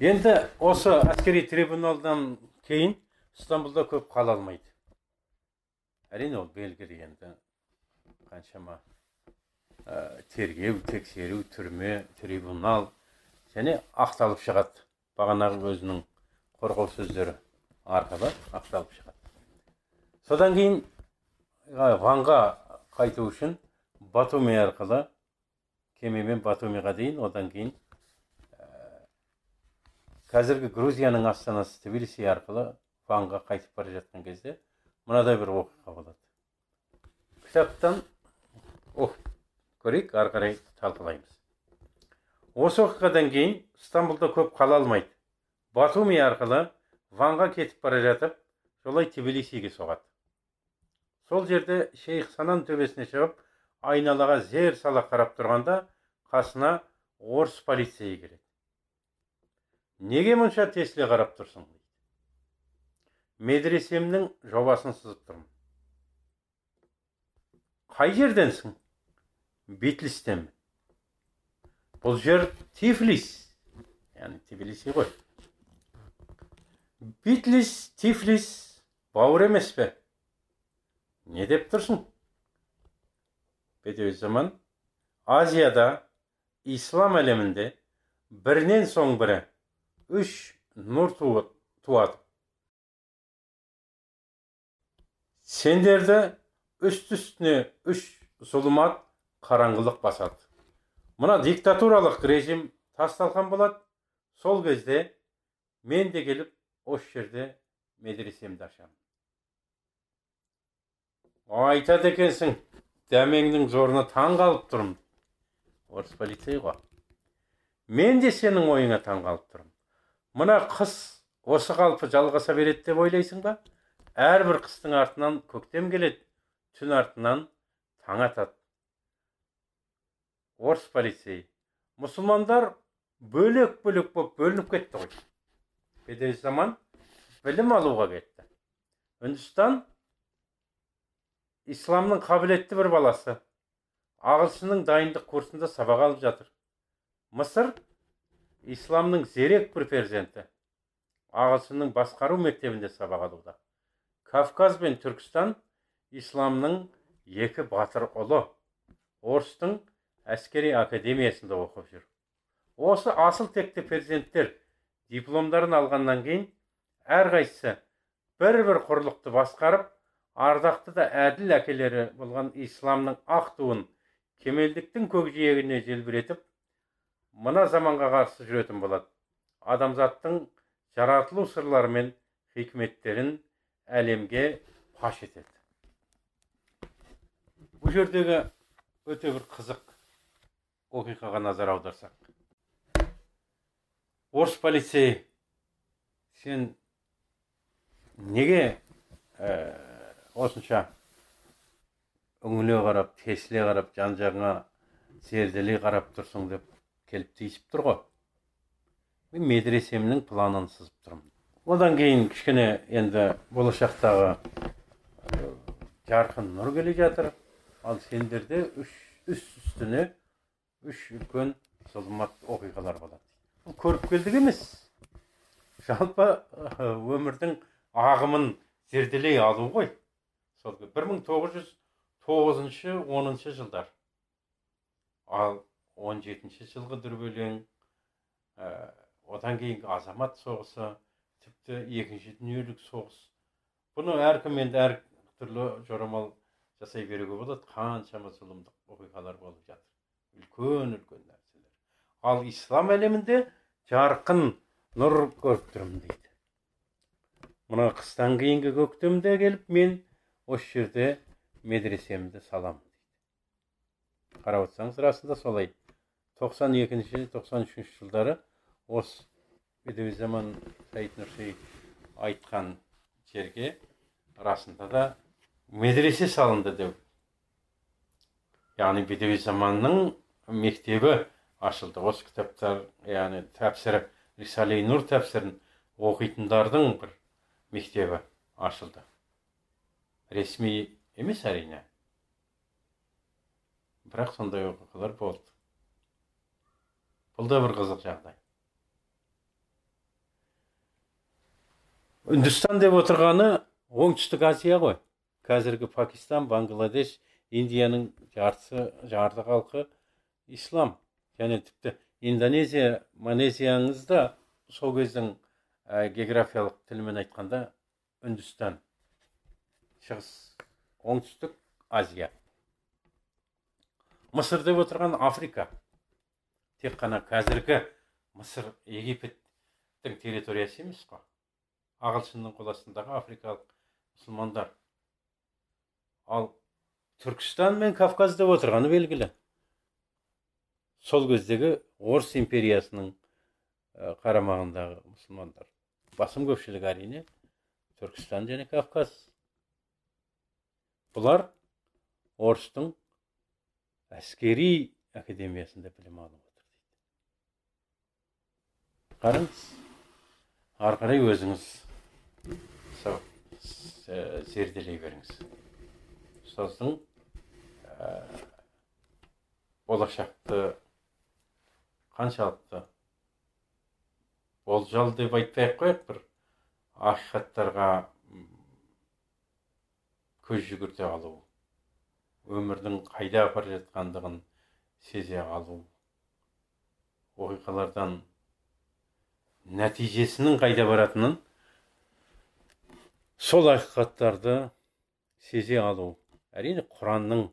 енді осы әскери трибуналдан кейін стамбулда көп қала алмайды. Әрине ол белгілі енді. Қаншама ә, тергеу тексеру түрме трибунал және ақталып шығады. Бағанағы өзінің қорғау сөздері арқылы ақталып шығады. Содан кейін ванға қайту үшін батуми арқылы кемемен батумиға дейін одан кейін қазіргі грузияның астанасы тбилиси арқылы ванға қайтып бара жатқан кезде мынадай бір оқиға болады. Кітаптан оқып көрейік ары қарай талқылаймыз. Осы оқиғадан кейін стамбулда көп қала алмайды. Батуми арқылы ванға кетіп бара жатып жолай тбилисиге соғады. Сол жерде шейх санан төбесіне шығып айналаға зер сала қарап тұрғанда қасына орыс полицейі келеді. Неге мұнша тесіле қарап тұрсың? Медресемнің жобасын сызып тұрмын. Қай жерденсің? Битлистен бұл жер тифлис. Яғни тбилиси ғой. Битлис тифлис бауыр емес пе? Не деп тұрсың? Заман азияда ислам әлемінде бірінен соң бірі үш нұр туады сендерді үсті үстіне үш зұлмат қараңғылық басады мына диктатуралық режим тасталған болады сол кезде мен де келіп осы жерде медресемді ашамын айтады екенсің дәмеңнің зорына таң қалып тұрмын орыс полицей ғой мен де сенің ойыңа таң қалып тұрмын мына қыс осы қалпы жалғаса береді деп ойлайсың ба? Әрбір қыстың артынан көктем келеді түн артынан таң атады. Орыс полицей мұсылмандар бөлек бөлек болып бөлініп кетті ғой заман білім алуға кетті. Үндістан исламның қабілетті бір баласы. Ағылшынның дайындық курсында сабақ алып жатыр. Мысыр исламның зерек бір перзенті ағылшынның басқару мектебінде сабақ алуда. Кавказ бен түркістан исламның екі батыр ұлы. Орыстың әскери академиясында оқып жүр. Осы асыл текті перзенттер дипломдарын алғаннан кейін әрқайсысы бір бір құрлықты басқарып ардақты да әділ әкелері болған исламның ақ туын кемелдіктің көкжиегіне желбіретіп мына заманға қарсы жүретін болады. Адамзаттың жаратылу сырлары мен хикметтерін әлемге паш етеді. Бұл жердегі өте бір қызық оқиғаға назар аударсақ. Орыс полицей сен неге ә, осынша үңіле қарап тесіле қарап жан жағыңа зерделей қарап тұрсың деп келіп тиісіп тұр ғой. Мен медресемнің планын сызып тұрмын. Одан кейін кішкене енді болашақтағы жарқын нұр келе жатыр. Ал сендерде үш үст үстіне үш үлкен зұлмат оқиғалар болады. Бұл көріпкелдік емес. Жалпы өмірдің ағымын зерделей алу ғой. Сол бір мың тоғыз жүз тоғызыншы оныншы жылдар. Ал он жетінші жылғы дүрбелең ә, одан кейінгі азамат соғысы тіпті екінші дүниежүзілік соғыс бұны әркім енді әртүрлі жорамал жасай беруге болады. Қаншама зұлымдық оқиғалар болып жатыр. Үлкен үлкен нәрселер. Ал ислам әлемінде жарқын нұр көріп тұрмын дейді. Мына қыстан кейінгі көктемде келіп мен осы жерде медресемді саламын дейді. Қарап отырсаңыз расында солай. Тоқсан екінші тоқсан үшінші жылдары осы заман саид нұрси айтқан жерге расында да медресе салынды деп яғни заманның мектебі ашылды осы кітаптар яғни тәпсірі рисали нұр тәпсірін оқитындардың бір мектебі ашылды ресми емес әрине бірақ сондай оқиғалар болды бұл да бір қызық жағдай. Үндістан деп отырғаны оңтүстік азия ғой. Қазіргі пакистан бангладеш индияның жартысы жарты халқы ислам. Және тіпті индонезия малезияңыз да сол кездің ә, географиялық тілімен айтқанда үндістан. Шығыс оңтүстік азия. Мысыр деп отырған африка. Тек қана қазіргі мысыр египеттің территориясы емес қой. Ағылшынның қол астындағы африкалық мұсылмандар. Ал түркістан мен кавказ деп отырғаны белгілі. Сол кездегі орыс империясының қарамағындағы мұсылмандар. Басым көпшілігі әрине түркістан және кавказ. Бұлар орыстың әскери академиясында білім алып қараңыз ары қарай өзіңіз сол зерделей беріңіз. Ұстаздың болашақты қаншалықты болжал деп айтпай ақ қояйық бір ақиқаттарға көз жүгірте алу өмірдің қайда апара жатқандығын сезе алу оқиғалардан нәтижесінің қайда баратынын сол ақиқаттарды сезе алу әрине құранның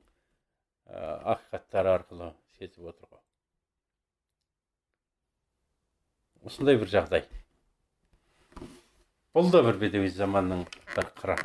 ақиқаттары арқылы сезіп отыр осындай бір жағдай. Бұл да бір бедеуи заманның бір қыры.